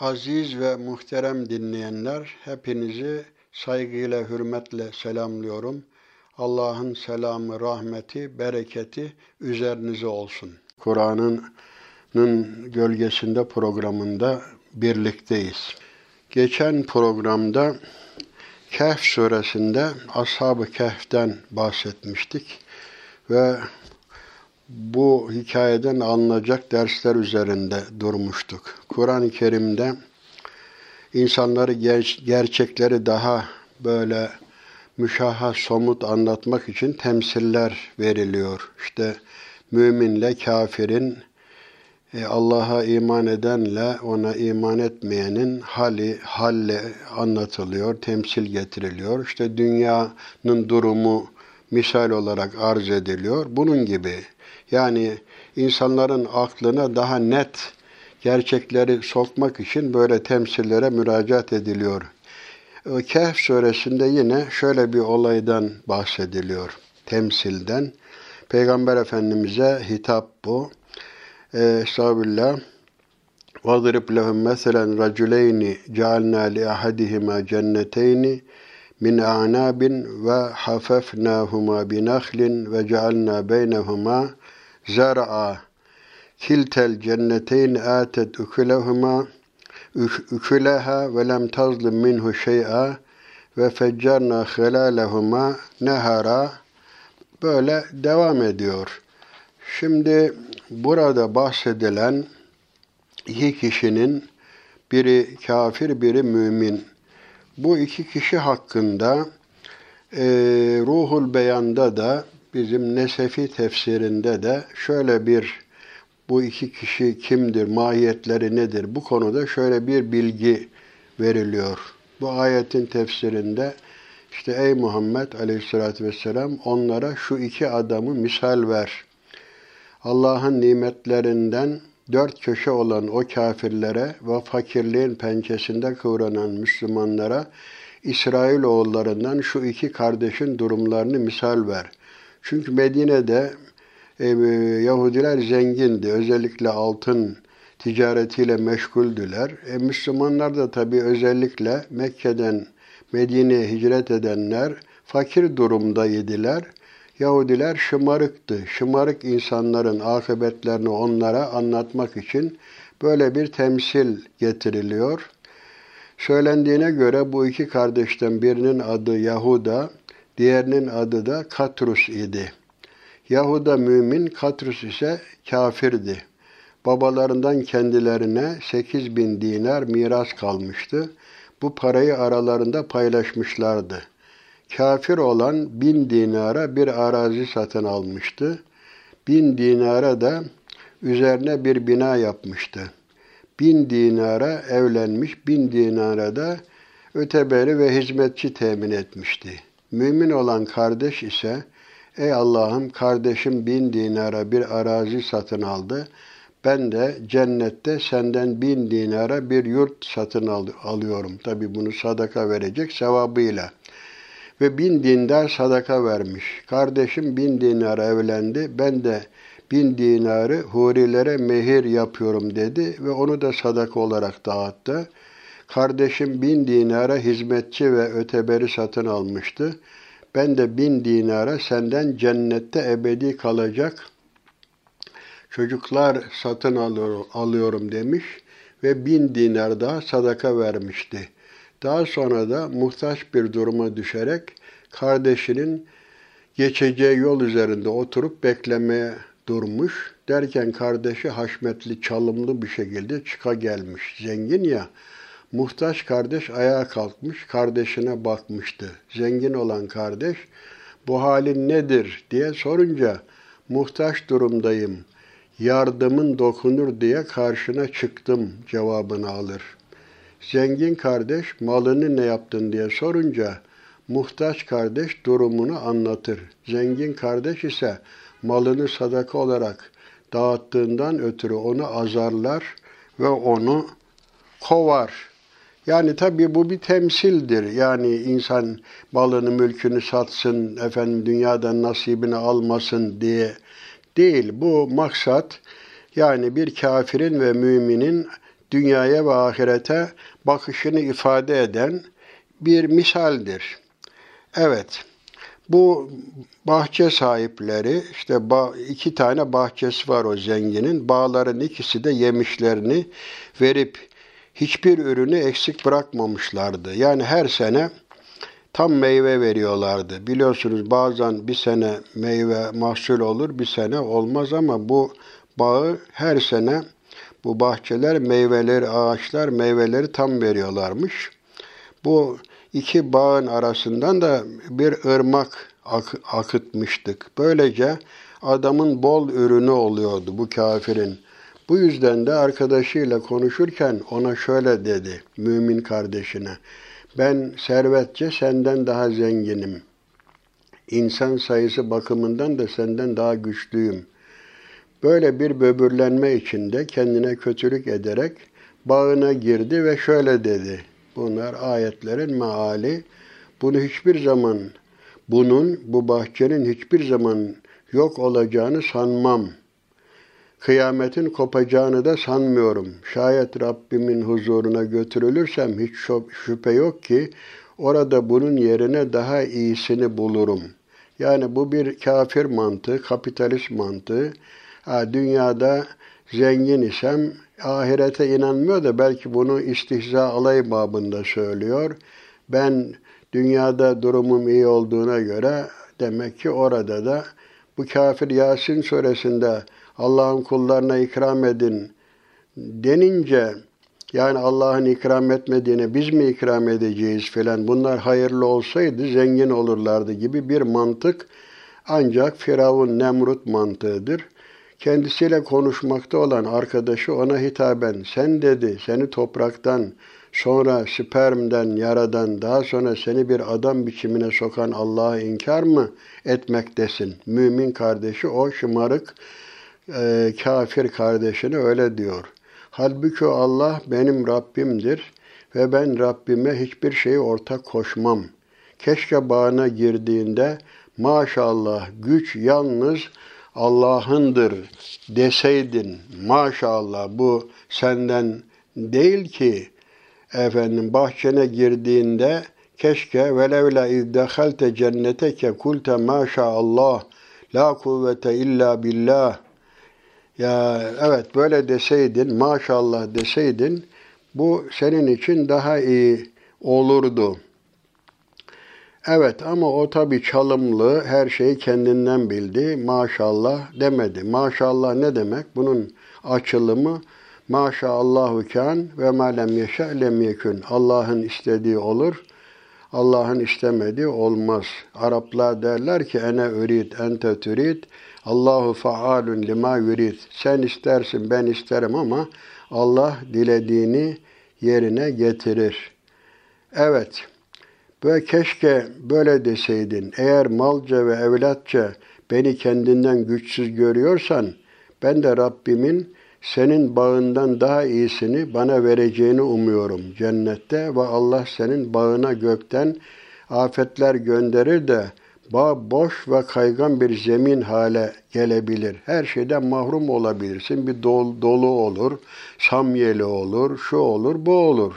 Aziz ve muhterem dinleyenler, hepinizi saygıyla, hürmetle selamlıyorum. Allah'ın selamı, rahmeti, bereketi üzerinize olsun. Kur'an'ın gölgesinde programında birlikteyiz. Geçen programda Kehf suresinde Ashab-ı Kehf'ten bahsetmiştik ve bu hikayeden alınacak dersler üzerinde durmuştuk. Kur'an-ı Kerim'de insanları ger- gerçekleri daha böyle müşahhas, somut anlatmak için temsiller veriliyor. İşte müminle kafirin, e, Allah'a iman edenle ona iman etmeyenin hali, halle anlatılıyor, temsil getiriliyor. İşte dünyanın durumu misal olarak arz ediliyor. Bunun gibi yani insanların aklına daha net gerçekleri sokmak için böyle temsillere müracaat ediliyor. Kehf suresinde yine şöyle bir olaydan bahsediliyor. Temsilden. Peygamber Efendimiz'e hitap bu. Estağfirullah. وَضْرِبْ لَهُمْ مَثَلًا رَجُلَيْنِ جَعَلْنَا لِأَحَدِهِمَا جَنَّتَيْنِ مِنْ أَعْنَابٍ وَحَفَفْنَاهُمَا بِنَخْلٍ وَجَعَلْنَا بَيْنَهُمَا زَرْعًا كِلْتَ الْجَنَّتَيْنِ آتَتْ أُكُلَهُمَا أُكُلَهَا وَلَمْ تَظْلِمْ مِنْهُ شَيْئًا وَفَجَّرْنَا خِلَالَهُمَا نَهَرًا Böyle devam ediyor. Şimdi burada bahsedilen iki kişinin biri kafir, biri mümin. Bu iki kişi hakkında e, Ruhul Beyan'da da bizim Nesefi tefsirinde de şöyle bir bu iki kişi kimdir, mahiyetleri nedir? Bu konuda şöyle bir bilgi veriliyor. Bu ayetin tefsirinde işte ey Muhammed aleyhissalatü vesselam onlara şu iki adamı misal ver. Allah'ın nimetlerinden dört köşe olan o kafirlere ve fakirliğin pençesinde kıvranan Müslümanlara İsrail oğullarından şu iki kardeşin durumlarını misal ver. Çünkü Medine'de e, Yahudiler zengindi. Özellikle altın ticaretiyle meşguldüler. E, Müslümanlar da tabii özellikle Mekke'den Medine'ye hicret edenler fakir durumdaydılar. Yahudiler şımarıktı. Şımarık insanların akıbetlerini onlara anlatmak için böyle bir temsil getiriliyor. Söylendiğine göre bu iki kardeşten birinin adı Yahuda, diğerinin adı da Katrus idi. Yahuda mümin, Katrus ise kafirdi. Babalarından kendilerine 8 bin dinar miras kalmıştı. Bu parayı aralarında paylaşmışlardı. Kafir olan bin dinara bir arazi satın almıştı. Bin dinara da üzerine bir bina yapmıştı. Bin dinara evlenmiş, bin dinara da öteberi ve hizmetçi temin etmişti. Mümin olan kardeş ise, ey Allah'ım kardeşim bin dinara bir arazi satın aldı. Ben de cennette senden bin dinara bir yurt satın al alıyorum. Tabi bunu sadaka verecek sevabıyla.'' ve bin dinar sadaka vermiş. Kardeşim bin dinara evlendi. Ben de bin dinarı hurilere mehir yapıyorum dedi ve onu da sadaka olarak dağıttı. Kardeşim bin dinara hizmetçi ve öteberi satın almıştı. Ben de bin dinara senden cennette ebedi kalacak çocuklar satın alıyorum demiş ve bin dinar daha sadaka vermişti. Daha sonra da muhtaç bir duruma düşerek kardeşinin geçeceği yol üzerinde oturup beklemeye durmuş. Derken kardeşi haşmetli, çalımlı bir şekilde çıka gelmiş. Zengin ya, muhtaç kardeş ayağa kalkmış, kardeşine bakmıştı. Zengin olan kardeş, bu halin nedir diye sorunca, muhtaç durumdayım, yardımın dokunur diye karşına çıktım cevabını alır. Zengin kardeş malını ne yaptın diye sorunca muhtaç kardeş durumunu anlatır. Zengin kardeş ise malını sadaka olarak dağıttığından ötürü onu azarlar ve onu kovar. Yani tabii bu bir temsildir. Yani insan malını, mülkünü satsın, efendim dünyadan nasibini almasın diye değil. Bu maksat yani bir kafirin ve müminin dünyaya ve ahirete bakışını ifade eden bir misaldir. Evet, bu bahçe sahipleri, işte iki tane bahçesi var o zenginin. Bağların ikisi de yemişlerini verip hiçbir ürünü eksik bırakmamışlardı. Yani her sene tam meyve veriyorlardı. Biliyorsunuz bazen bir sene meyve mahsul olur, bir sene olmaz ama bu bağı her sene bu bahçeler meyveleri, ağaçlar meyveleri tam veriyorlarmış. Bu iki bağın arasından da bir ırmak ak- akıtmıştık. Böylece adamın bol ürünü oluyordu bu kafirin. Bu yüzden de arkadaşıyla konuşurken ona şöyle dedi mümin kardeşine. Ben servetçe senden daha zenginim. İnsan sayısı bakımından da senden daha güçlüyüm. Böyle bir böbürlenme içinde kendine kötülük ederek bağına girdi ve şöyle dedi. Bunlar ayetlerin meali. Bunu hiçbir zaman, bunun, bu bahçenin hiçbir zaman yok olacağını sanmam. Kıyametin kopacağını da sanmıyorum. Şayet Rabbimin huzuruna götürülürsem hiç şüphe yok ki orada bunun yerine daha iyisini bulurum. Yani bu bir kafir mantığı, kapitalist mantığı. Ha, dünyada zengin isem ahirete inanmıyor da belki bunu istihza alay babında söylüyor. Ben dünyada durumum iyi olduğuna göre demek ki orada da bu kafir Yasin suresinde Allah'ın kullarına ikram edin denince yani Allah'ın ikram etmediğine biz mi ikram edeceğiz filan bunlar hayırlı olsaydı zengin olurlardı gibi bir mantık ancak Firavun Nemrut mantığıdır. Kendisiyle konuşmakta olan arkadaşı ona hitaben sen dedi seni topraktan sonra spermden yaradan daha sonra seni bir adam biçimine sokan Allah'a inkar mı etmektesin? Mümin kardeşi o şımarık e, kafir kardeşine öyle diyor. Halbuki Allah benim Rabbimdir ve ben Rabbime hiçbir şeyi ortak koşmam. Keşke bağına girdiğinde maşallah güç yalnız Allah'ındır deseydin maşallah bu senden değil ki efendim bahçene girdiğinde keşke velevla izdehalte cenneteke kulte maşallah la kuvvete illa billah ya evet böyle deseydin maşallah deseydin bu senin için daha iyi olurdu. Evet ama o tabi çalımlı, her şeyi kendinden bildi. Maşallah demedi. Maşallah ne demek? Bunun açılımı maşallahu kan ve ma lem yeşe lem yekun. Allah'ın istediği olur, Allah'ın istemediği olmaz. Araplar derler ki ene ürid, ente türid. Allahu faalun lima yurid. Sen istersin, ben isterim ama Allah dilediğini yerine getirir. Evet, ve keşke böyle deseydin. Eğer malca ve evlatça beni kendinden güçsüz görüyorsan, ben de Rabbimin senin bağından daha iyisini bana vereceğini umuyorum cennette ve Allah senin bağına gökten afetler gönderir de bağ boş ve kaygan bir zemin hale gelebilir. Her şeyden mahrum olabilirsin. Bir dolu, dolu olur, samyeli olur, şu olur, bu olur.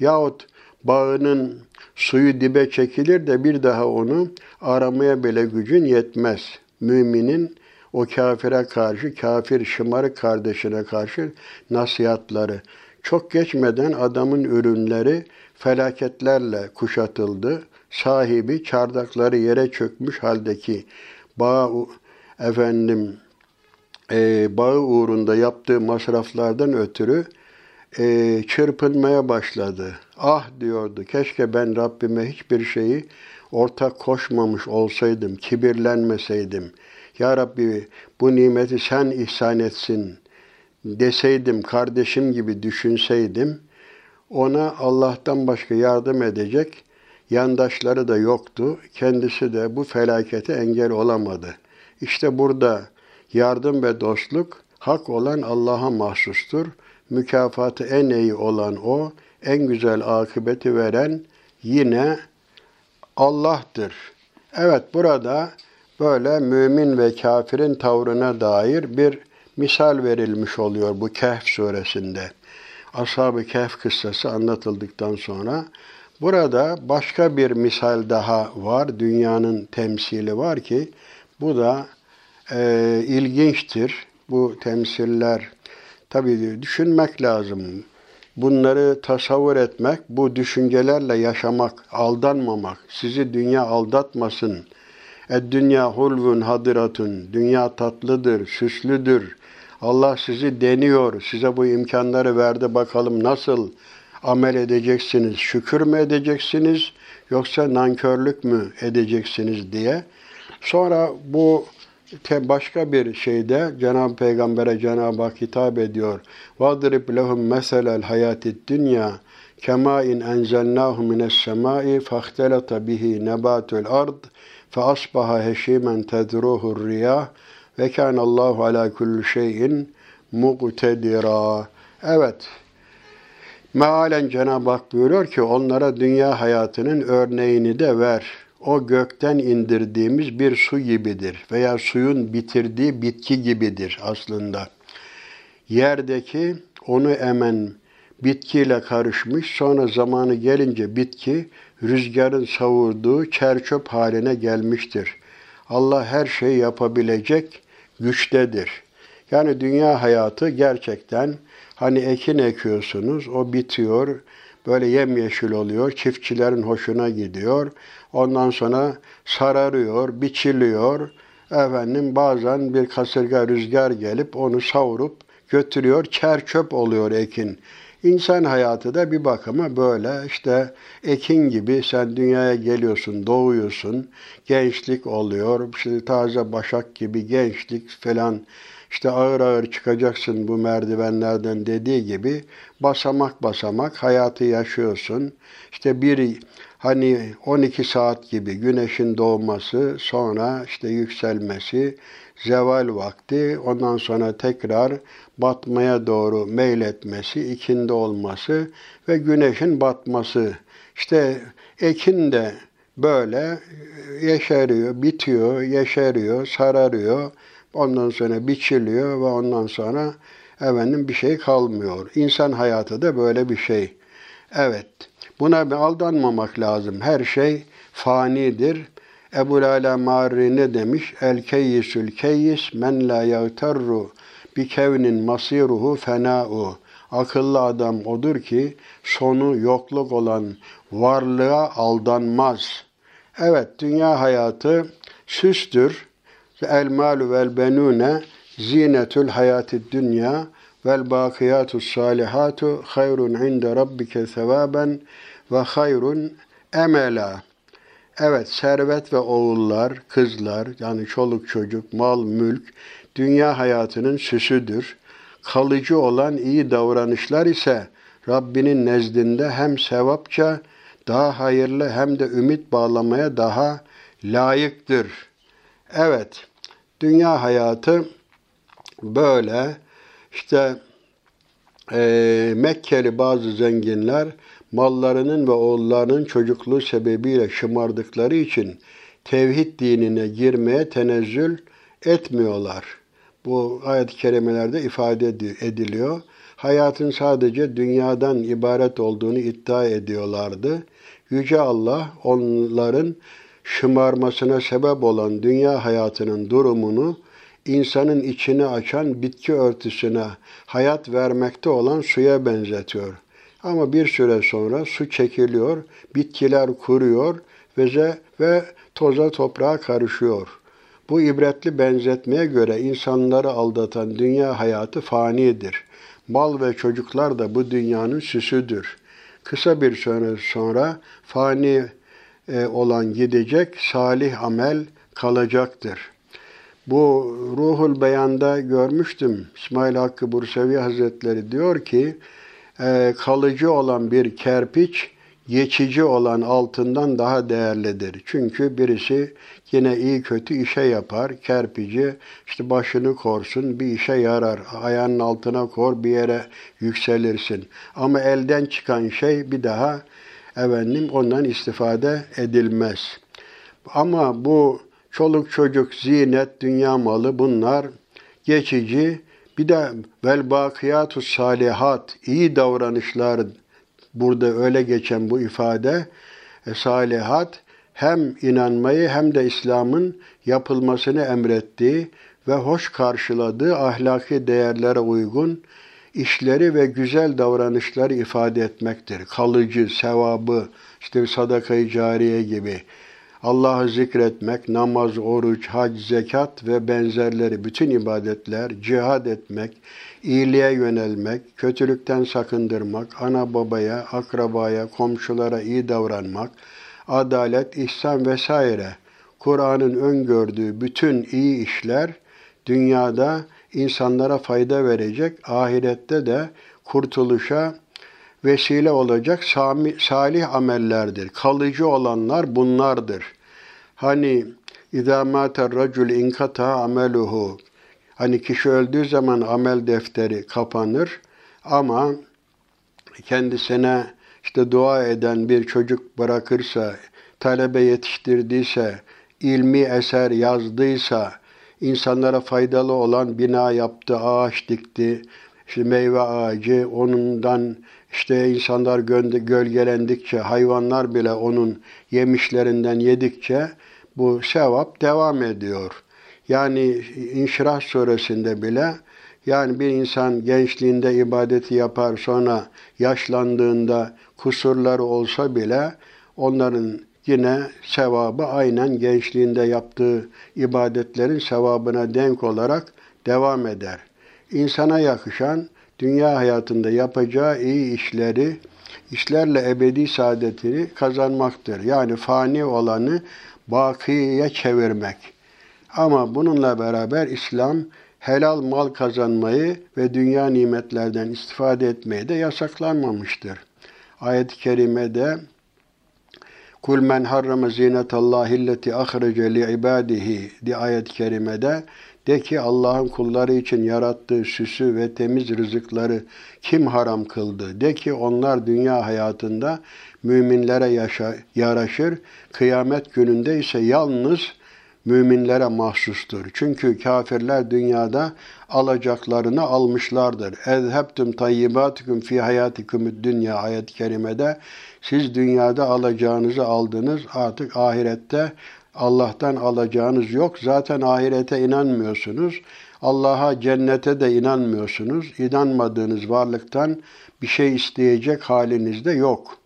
Yahut bağının suyu dibe çekilir de bir daha onu aramaya bile gücün yetmez. Müminin o kafire karşı, kafir şımarık kardeşine karşı nasihatları. Çok geçmeden adamın ürünleri felaketlerle kuşatıldı. Sahibi çardakları yere çökmüş haldeki bağ efendim e, bağı uğrunda yaptığı masraflardan ötürü e, çırpınmaya başladı. Ah diyordu, keşke ben Rabbime hiçbir şeyi ortak koşmamış olsaydım, kibirlenmeseydim. Ya Rabbi bu nimeti sen ihsan etsin deseydim, kardeşim gibi düşünseydim, ona Allah'tan başka yardım edecek yandaşları da yoktu. Kendisi de bu felakete engel olamadı. İşte burada yardım ve dostluk hak olan Allah'a mahsustur. Mükafatı en iyi olan O, en güzel akıbeti veren yine Allah'tır. Evet burada böyle mümin ve kafirin tavrına dair bir misal verilmiş oluyor bu Kehf suresinde. Ashab-ı Kehf kıssası anlatıldıktan sonra burada başka bir misal daha var. Dünyanın temsili var ki bu da e, ilginçtir. Bu temsiller tabii düşünmek lazım. Bunları tasavvur etmek, bu düşüncelerle yaşamak, aldanmamak, sizi dünya aldatmasın. Ed-dünya hulvun hadiratun. Dünya tatlıdır, süslüdür. Allah sizi deniyor, size bu imkanları verdi bakalım nasıl amel edeceksiniz, şükür mü edeceksiniz yoksa nankörlük mü edeceksiniz diye. Sonra bu başka bir şeyde Cenab-ı Peygamber'e Cenab-ı Hak hitap ediyor. وَاضْرِبْ لَهُمْ مَثَلَ الْحَيَاتِ الدُّنْيَا كَمَا اِنْ اَنْزَلْنَاهُ مِنَ السَّمَاءِ فَاخْتَلَطَ بِهِ نَبَاتُ الْأَرْضِ فَأَصْبَحَ هَشِيمًا تَذْرُوهُ الرِّيَاهِ وَكَانَ اللّٰهُ عَلَى كُلِّ شَيْءٍ مُقْتَدِرًا Evet, Mealen Cenab-ı Hak buyuruyor ki onlara dünya hayatının örneğini de ver. O gökten indirdiğimiz bir su gibidir veya suyun bitirdiği bitki gibidir aslında. Yerdeki onu emen bitkiyle karışmış sonra zamanı gelince bitki rüzgarın savurduğu çerçöp haline gelmiştir. Allah her şeyi yapabilecek güçtedir. Yani dünya hayatı gerçekten Hani ekin ekiyorsunuz, o bitiyor, böyle yemyeşil oluyor, çiftçilerin hoşuna gidiyor. Ondan sonra sararıyor, biçiliyor. Efendim bazen bir kasırga rüzgar gelip onu savurup götürüyor, çer çöp oluyor ekin. İnsan hayatı da bir bakıma böyle işte ekin gibi sen dünyaya geliyorsun, doğuyorsun, gençlik oluyor, işte taze başak gibi gençlik falan işte ağır ağır çıkacaksın bu merdivenlerden dediği gibi basamak basamak hayatı yaşıyorsun. İşte bir hani 12 saat gibi güneşin doğması, sonra işte yükselmesi, zeval vakti, ondan sonra tekrar batmaya doğru meyletmesi, ikindi olması ve güneşin batması. İşte ekin de böyle yeşeriyor, bitiyor, yeşeriyor, sararıyor. Ondan sonra biçiliyor ve ondan sonra efendim bir şey kalmıyor. İnsan hayatı da böyle bir şey. Evet. Buna bir aldanmamak lazım. Her şey fanidir. Ebu Lala Mari ne demiş? El keyyisül keyyis men la yagterru bi kevnin masiruhu fena'u. Akıllı adam odur ki sonu yokluk olan varlığa aldanmaz. Evet, dünya hayatı süstür, El malu vel benune zinetul hayatid dünya vel bakiyatus salihatu hayrun inde rabbike sevaben ve hayrun emela. Evet, servet ve oğullar, kızlar, yani çoluk çocuk, mal, mülk, dünya hayatının süsüdür. Kalıcı olan iyi davranışlar ise Rabbinin nezdinde hem sevapça daha hayırlı hem de ümit bağlamaya daha layıktır. Evet, Dünya hayatı böyle. İşte e, Mekkeli bazı zenginler mallarının ve oğullarının çocukluğu sebebiyle şımardıkları için tevhid dinine girmeye tenezzül etmiyorlar. Bu ayet-i kerimelerde ifade ediliyor. Hayatın sadece dünyadan ibaret olduğunu iddia ediyorlardı. Yüce Allah onların şımarmasına sebep olan dünya hayatının durumunu insanın içini açan bitki örtüsüne hayat vermekte olan suya benzetiyor. Ama bir süre sonra su çekiliyor, bitkiler kuruyor ve, ve toza toprağa karışıyor. Bu ibretli benzetmeye göre insanları aldatan dünya hayatı fanidir. Mal ve çocuklar da bu dünyanın süsüdür. Kısa bir süre sonra fani olan gidecek, salih amel kalacaktır. Bu Ruhul Beyan'da görmüştüm. İsmail Hakkı Bursevi Hazretleri diyor ki, e, kalıcı olan bir kerpiç, geçici olan altından daha değerlidir. Çünkü birisi yine iyi kötü işe yapar. Kerpici işte başını korsun bir işe yarar. Ayağının altına kor bir yere yükselirsin. Ama elden çıkan şey bir daha efendim ondan istifade edilmez. Ama bu çoluk çocuk, zinet, dünya malı bunlar geçici Bir de vel bakiyatu salihat, iyi davranışlar burada öyle geçen bu ifade e, salihat hem inanmayı hem de İslam'ın yapılmasını emrettiği ve hoş karşıladığı ahlaki değerlere uygun işleri ve güzel davranışları ifade etmektir. Kalıcı, sevabı, işte sadaka-i cariye gibi. Allah'ı zikretmek, namaz, oruç, hac, zekat ve benzerleri bütün ibadetler, cihad etmek, iyiliğe yönelmek, kötülükten sakındırmak, ana babaya, akrabaya, komşulara iyi davranmak, adalet, ihsan vesaire. Kur'an'ın öngördüğü bütün iyi işler dünyada insanlara fayda verecek, ahirette de kurtuluşa vesile olacak salih amellerdir. Kalıcı olanlar bunlardır. Hani İzâ mâter racul inkata ameluhu. Hani kişi öldüğü zaman amel defteri kapanır ama kendisine işte dua eden bir çocuk bırakırsa, talebe yetiştirdiyse, ilmi eser yazdıysa, insanlara faydalı olan bina yaptı, ağaç dikti, işte meyve ağacı, onundan işte insanlar gölgelendikçe, hayvanlar bile onun yemişlerinden yedikçe bu sevap devam ediyor. Yani İnşirah suresinde bile yani bir insan gençliğinde ibadeti yapar sonra yaşlandığında kusurları olsa bile onların yine sevabı aynen gençliğinde yaptığı ibadetlerin sevabına denk olarak devam eder. İnsana yakışan dünya hayatında yapacağı iyi işleri, işlerle ebedi saadetini kazanmaktır. Yani fani olanı bakiye çevirmek. Ama bununla beraber İslam helal mal kazanmayı ve dünya nimetlerden istifade etmeyi de yasaklanmamıştır. Ayet-i kerimede Kul men harrama zinetallahi illeti ahrece li ibadihi di ayet-i kerimede de ki Allah'ın kulları için yarattığı süsü ve temiz rızıkları kim haram kıldı? De ki onlar dünya hayatında müminlere yaşa, yaraşır, kıyamet gününde ise yalnız müminlere mahsustur. Çünkü kafirler dünyada alacaklarını almışlardır. Ezhebtum tayyibatikum fi hayatikum dünya ayet-i kerimede siz dünyada alacağınızı aldınız artık ahirette Allah'tan alacağınız yok. Zaten ahirete inanmıyorsunuz. Allah'a, cennete de inanmıyorsunuz. İnanmadığınız varlıktan bir şey isteyecek haliniz de yok.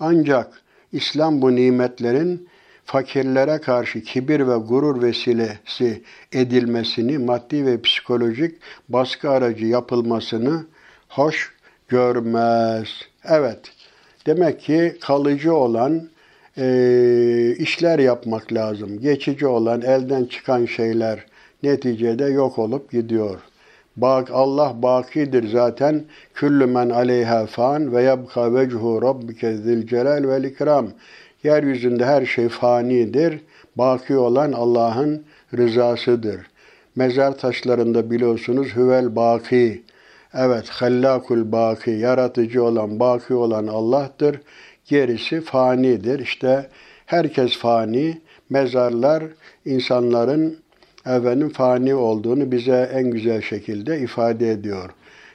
Ancak İslam bu nimetlerin fakirlere karşı kibir ve gurur vesilesi edilmesini, maddi ve psikolojik baskı aracı yapılmasını hoş görmez. Evet, demek ki kalıcı olan e, işler yapmak lazım. Geçici olan, elden çıkan şeyler neticede yok olup gidiyor. Bak Allah bakidir zaten. Küllü men aleyha fan ve yabka vechu rabbike zil celal vel ikram. Yeryüzünde her şey fanidir. Baki olan Allah'ın rızasıdır. Mezar taşlarında biliyorsunuz hüvel baki. Evet, hallakul baki, yaratıcı olan, baki olan Allah'tır. Gerisi fanidir. İşte herkes fani. Mezarlar insanların efendim fani olduğunu bize en güzel şekilde ifade ediyor.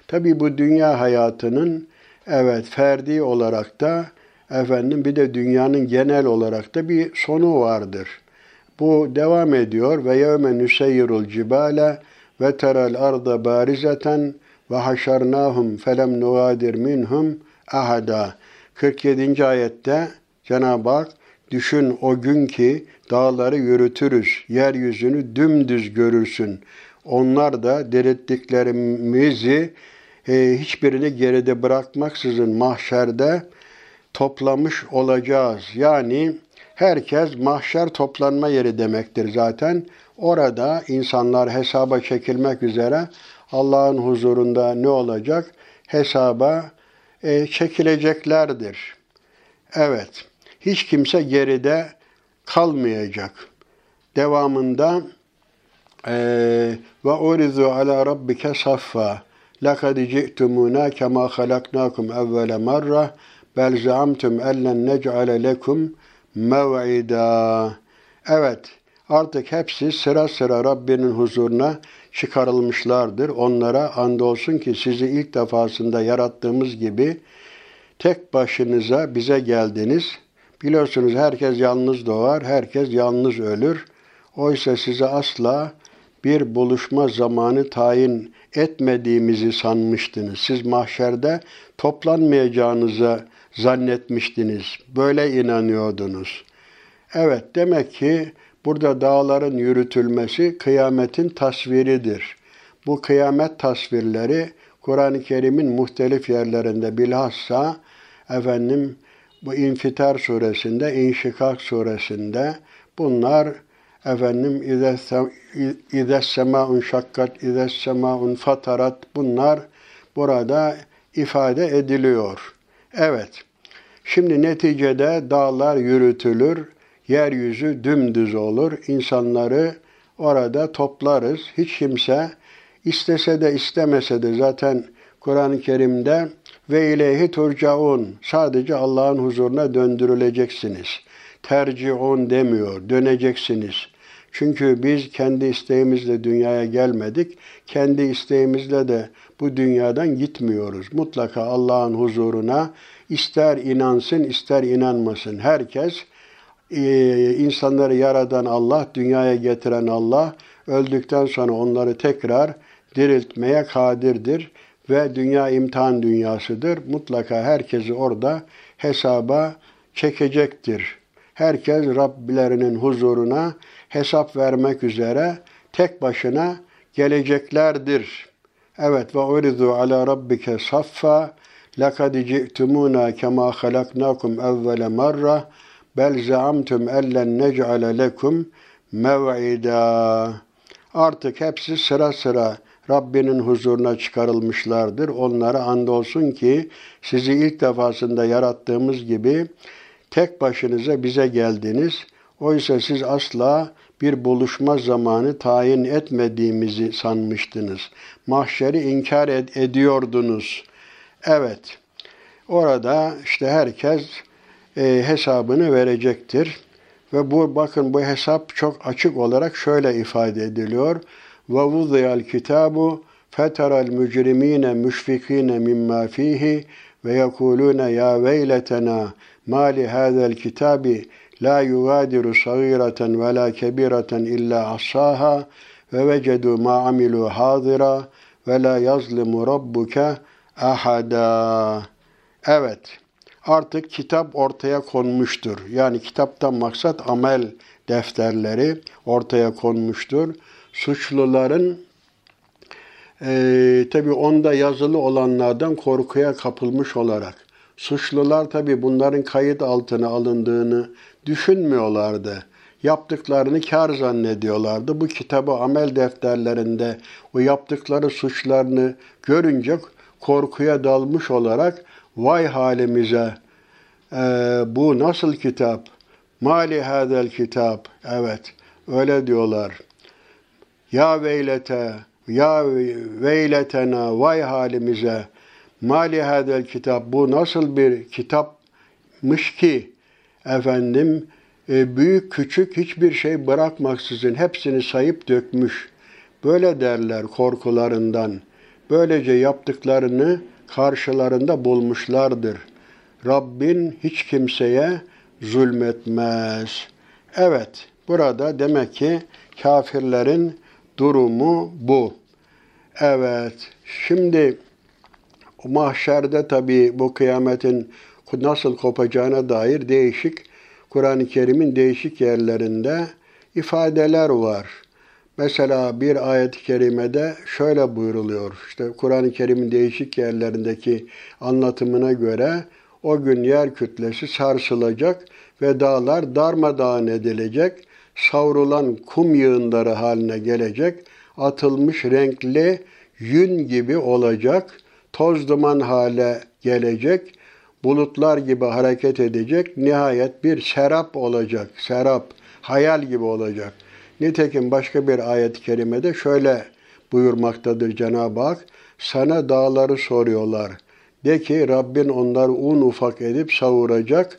Tabi bu dünya hayatının evet ferdi olarak da efendim bir de dünyanın genel olarak da bir sonu vardır. Bu devam ediyor ve yevme nüseyyirul cibale ve teral arda barizeten ve haşarnahum felem nugadir minhum ahada. 47. ayette Cenab-ı Hak düşün o gün ki dağları yürütürüz, yeryüzünü dümdüz görürsün. Onlar da dirilttiklerimizi e, hiçbirini geride bırakmaksızın mahşerde toplamış olacağız. Yani herkes mahşer toplanma yeri demektir zaten. Orada insanlar hesaba çekilmek üzere Allah'ın huzurunda ne olacak? Hesaba e, çekileceklerdir. Evet, hiç kimse geride kalmayacak. Devamında e, ve urizu ala rabbike saffa lekad ci'tumuna kema halaknakum evvele marra bel zaamtum ellen nec'ale lekum mev'ida. Evet, Artık hepsi sıra sıra Rabbinin huzuruna çıkarılmışlardır. Onlara andolsun ki sizi ilk defasında yarattığımız gibi tek başınıza bize geldiniz. Biliyorsunuz herkes yalnız doğar, herkes yalnız ölür. Oysa size asla bir buluşma zamanı tayin etmediğimizi sanmıştınız. Siz mahşerde toplanmayacağınızı zannetmiştiniz. Böyle inanıyordunuz. Evet demek ki burada dağların yürütülmesi kıyametin tasviridir. Bu kıyamet tasvirleri Kur'an-ı Kerim'in muhtelif yerlerinde bilhassa efendim bu İnfitar suresinde, İnşikak suresinde bunlar efendim İzes semaun şakkat, İzes semaun fatarat bunlar burada ifade ediliyor. Evet. Şimdi neticede dağlar yürütülür, yeryüzü dümdüz olur. İnsanları orada toplarız. Hiç kimse istese de istemese de zaten Kur'an-ı Kerim'de ve ileyhi turcaun sadece Allah'ın huzuruna döndürüleceksiniz. Terciun demiyor, döneceksiniz. Çünkü biz kendi isteğimizle dünyaya gelmedik. Kendi isteğimizle de bu dünyadan gitmiyoruz. Mutlaka Allah'ın huzuruna ister inansın ister inanmasın. Herkes e, insanları yaradan Allah, dünyaya getiren Allah öldükten sonra onları tekrar diriltmeye kadirdir ve dünya imtihan dünyasıdır. Mutlaka herkesi orada hesaba çekecektir. Herkes Rabbilerinin huzuruna hesap vermek üzere tek başına geleceklerdir. Evet ve uridu ala rabbike saffa lekad ci'tumuna kema halaknakum evvele marra bel zaamtum ellen nec'ale lekum mev'ida. Artık hepsi sıra sıra Rabbinin huzuruna çıkarılmışlardır. Onlara andolsun ki sizi ilk defasında yarattığımız gibi tek başınıza bize geldiniz. Oysa siz asla bir buluşma zamanı tayin etmediğimizi sanmıştınız. Mahşeri inkar ed- ediyordunuz. Evet, orada işte herkes e, hesabını verecektir. Ve bu bakın bu hesap çok açık olarak şöyle ifade ediliyor. Ve vudiyal kitabu feteral mücrimine müşfikine mimma fihi ve yekulune ya veyletena mali hadal kitabi la yugadiru sagireten ve la kebireten illa assaha ve vecedu ma amilu hadira ve la yazlimu rabbuke ahada. Evet, artık kitap ortaya konmuştur. Yani kitaptan maksat amel defterleri ortaya konmuştur. Suçluların e, tabi onda yazılı olanlardan korkuya kapılmış olarak suçlular tabi bunların kayıt altına alındığını düşünmüyorlardı. Yaptıklarını kar zannediyorlardı. Bu kitabı amel defterlerinde o yaptıkları suçlarını görünce korkuya dalmış olarak vay halimize e, bu nasıl kitap? Mali hadel kitap. Evet öyle diyorlar. Ya veylete, ya veyletena, vay halimize. Mali hadel kitap. Bu nasıl bir kitapmış ki efendim e, büyük küçük hiçbir şey bırakmaksızın hepsini sayıp dökmüş. Böyle derler korkularından. Böylece yaptıklarını karşılarında bulmuşlardır. Rabbin hiç kimseye zulmetmez. Evet, burada demek ki kafirlerin durumu bu. Evet, şimdi mahşerde tabi bu kıyametin nasıl kopacağına dair değişik Kur'an-ı Kerim'in değişik yerlerinde ifadeler var. Mesela bir ayet-i kerimede şöyle buyruluyor. İşte Kur'an-ı Kerim'in değişik yerlerindeki anlatımına göre o gün yer kütlesi sarsılacak ve dağlar darmadağın edilecek, savrulan kum yığınları haline gelecek, atılmış renkli yün gibi olacak, toz duman hale gelecek, bulutlar gibi hareket edecek, nihayet bir serap olacak, serap, hayal gibi olacak. Nitekim başka bir ayet-i kerimede şöyle buyurmaktadır Cenab-ı Hak, sana dağları soruyorlar. De ki Rabbin onları un ufak edip savuracak,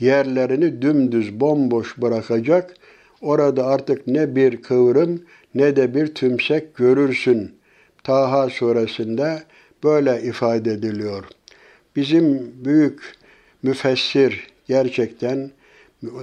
yerlerini dümdüz bomboş bırakacak. Orada artık ne bir kıvrım ne de bir tümsek görürsün. Taha suresinde böyle ifade ediliyor. Bizim büyük müfessir gerçekten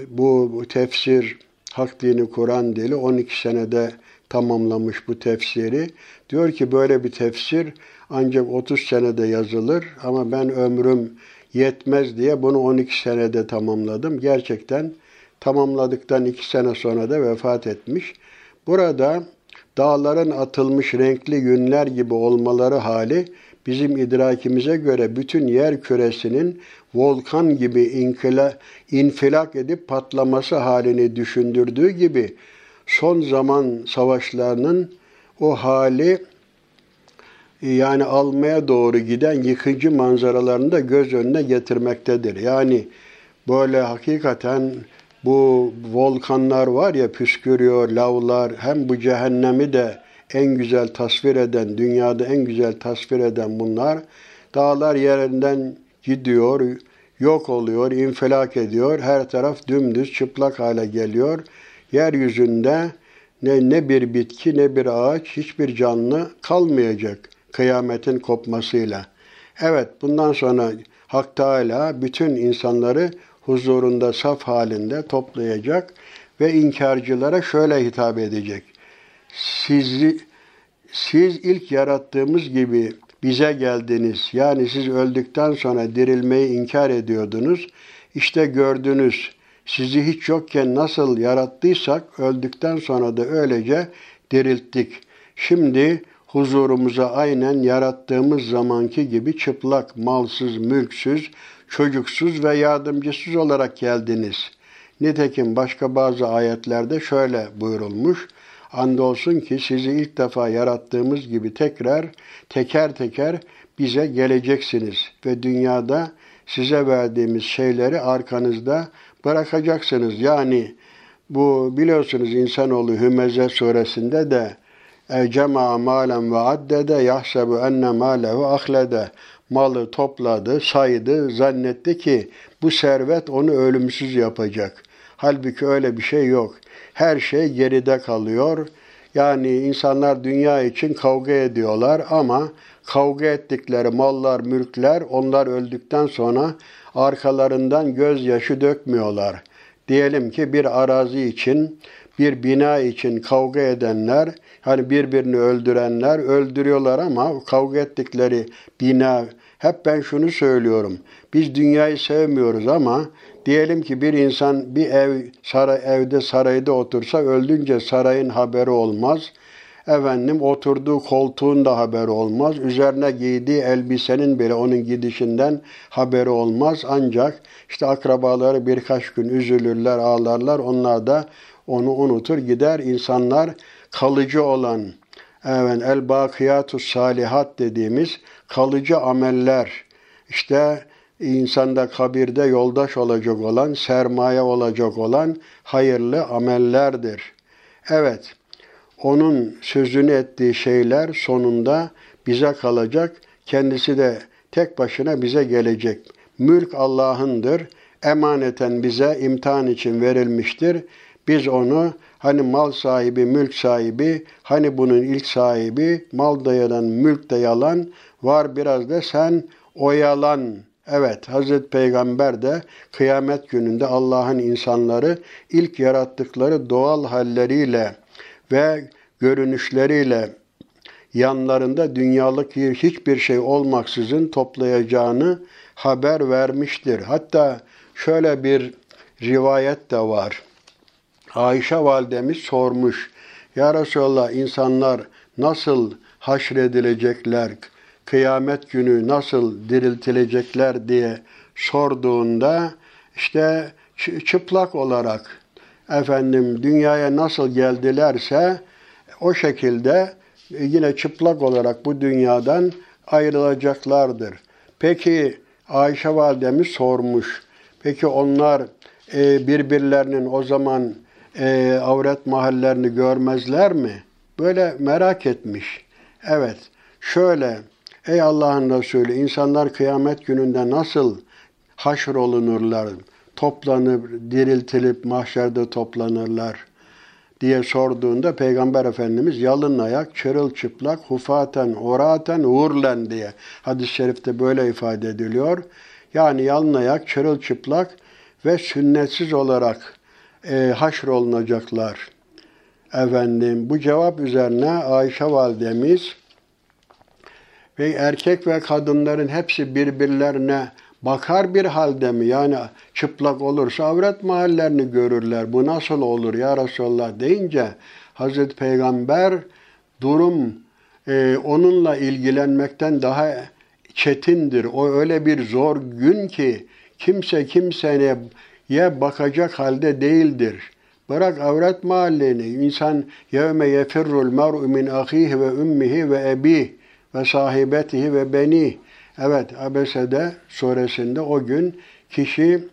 bu, tefsir Hak Dini Kur'an dili 12 senede tamamlamış bu tefsiri. Diyor ki böyle bir tefsir ancak 30 senede yazılır ama ben ömrüm yetmez diye bunu 12 senede tamamladım. Gerçekten tamamladıktan 2 sene sonra da vefat etmiş. Burada dağların atılmış renkli yünler gibi olmaları hali bizim idrakimize göre bütün yer küresinin volkan gibi inkila, infilak edip patlaması halini düşündürdüğü gibi son zaman savaşlarının o hali yani almaya doğru giden yıkıcı manzaralarını da göz önüne getirmektedir. Yani böyle hakikaten bu volkanlar var ya püskürüyor, lavlar hem bu cehennemi de en güzel tasvir eden, dünyada en güzel tasvir eden bunlar. Dağlar yerinden gidiyor, yok oluyor, infilak ediyor. Her taraf dümdüz, çıplak hale geliyor. Yeryüzünde ne, ne bir bitki ne bir ağaç, hiçbir canlı kalmayacak kıyametin kopmasıyla. Evet, bundan sonra Hak Teala bütün insanları huzurunda saf halinde toplayacak ve inkarcılara şöyle hitap edecek. Sizi siz ilk yarattığımız gibi bize geldiniz. Yani siz öldükten sonra dirilmeyi inkar ediyordunuz. İşte gördünüz. Sizi hiç yokken nasıl yarattıysak öldükten sonra da öylece dirilttik. Şimdi huzurumuza aynen yarattığımız zamanki gibi çıplak, malsız, mülksüz, çocuksuz ve yardımcısız olarak geldiniz. Nitekim başka bazı ayetlerde şöyle buyurulmuş. Andolsun ki sizi ilk defa yarattığımız gibi tekrar teker teker bize geleceksiniz ve dünyada size verdiğimiz şeyleri arkanızda bırakacaksınız. Yani bu biliyorsunuz insanoğlu Hümeze suresinde de Ecema malen ve addede yahsebu enne malehu ahlede malı topladı, saydı, zannetti ki bu servet onu ölümsüz yapacak. Halbuki öyle bir şey yok. Her şey geride kalıyor. Yani insanlar dünya için kavga ediyorlar ama kavga ettikleri mallar, mülkler onlar öldükten sonra arkalarından gözyaşı dökmüyorlar. Diyelim ki bir arazi için, bir bina için kavga edenler, hani birbirini öldürenler öldürüyorlar ama kavga ettikleri bina, hep ben şunu söylüyorum. Biz dünyayı sevmiyoruz ama diyelim ki bir insan bir ev saray evde sarayda otursa öldünce sarayın haberi olmaz. Efendim oturduğu koltuğun da haberi olmaz. Üzerine giydiği elbisenin bile onun gidişinden haberi olmaz. Ancak işte akrabaları birkaç gün üzülürler, ağlarlar. Onlar da onu unutur gider. İnsanlar kalıcı olan evet, el bakiyatu salihat dediğimiz kalıcı ameller işte insanda kabirde yoldaş olacak olan, sermaye olacak olan hayırlı amellerdir. Evet, onun sözünü ettiği şeyler sonunda bize kalacak. Kendisi de tek başına bize gelecek. Mülk Allah'ındır. Emaneten bize imtihan için verilmiştir. Biz onu hani mal sahibi, mülk sahibi, hani bunun ilk sahibi, mal da yalan, mülk de yalan, var biraz da sen oyalan. Evet, Hazreti Peygamber de kıyamet gününde Allah'ın insanları ilk yarattıkları doğal halleriyle ve görünüşleriyle yanlarında dünyalık hiçbir şey olmaksızın toplayacağını haber vermiştir. Hatta şöyle bir rivayet de var. Ayşe validemiz sormuş. Ya Resulallah insanlar nasıl haşredilecekler, kıyamet günü nasıl diriltilecekler diye sorduğunda işte çıplak olarak efendim dünyaya nasıl geldilerse o şekilde e, yine çıplak olarak bu dünyadan ayrılacaklardır. Peki Ayşe validemiz sormuş. Peki onlar e, birbirlerinin o zaman e, avret mahallerini görmezler mi? Böyle merak etmiş. Evet, şöyle, ey Allah'ın Resulü, insanlar kıyamet gününde nasıl haşr olunurlar, toplanıp, diriltilip mahşerde toplanırlar. diye sorduğunda Peygamber Efendimiz yalın ayak, çırılçıplak, hufaten, oraten, uğurlen diye hadis-i şerifte böyle ifade ediliyor. Yani yalın ayak, çırılçıplak ve sünnetsiz olarak e, haşrolunacaklar. Efendim bu cevap üzerine Ayşe validemiz ve erkek ve kadınların hepsi birbirlerine bakar bir halde mi? Yani çıplak olursa avret mahallerini görürler. Bu nasıl olur ya Resulallah deyince Hazreti Peygamber durum e, onunla ilgilenmekten daha çetindir. O öyle bir zor gün ki kimse kimseye bakacak halde değildir. Bırak avret mahalleni. İnsan yevme yefirrul mer'u min ahihi ve ummihi ve ebih ve sahibetihi ve beni. Evet Abese'de suresinde o gün kişi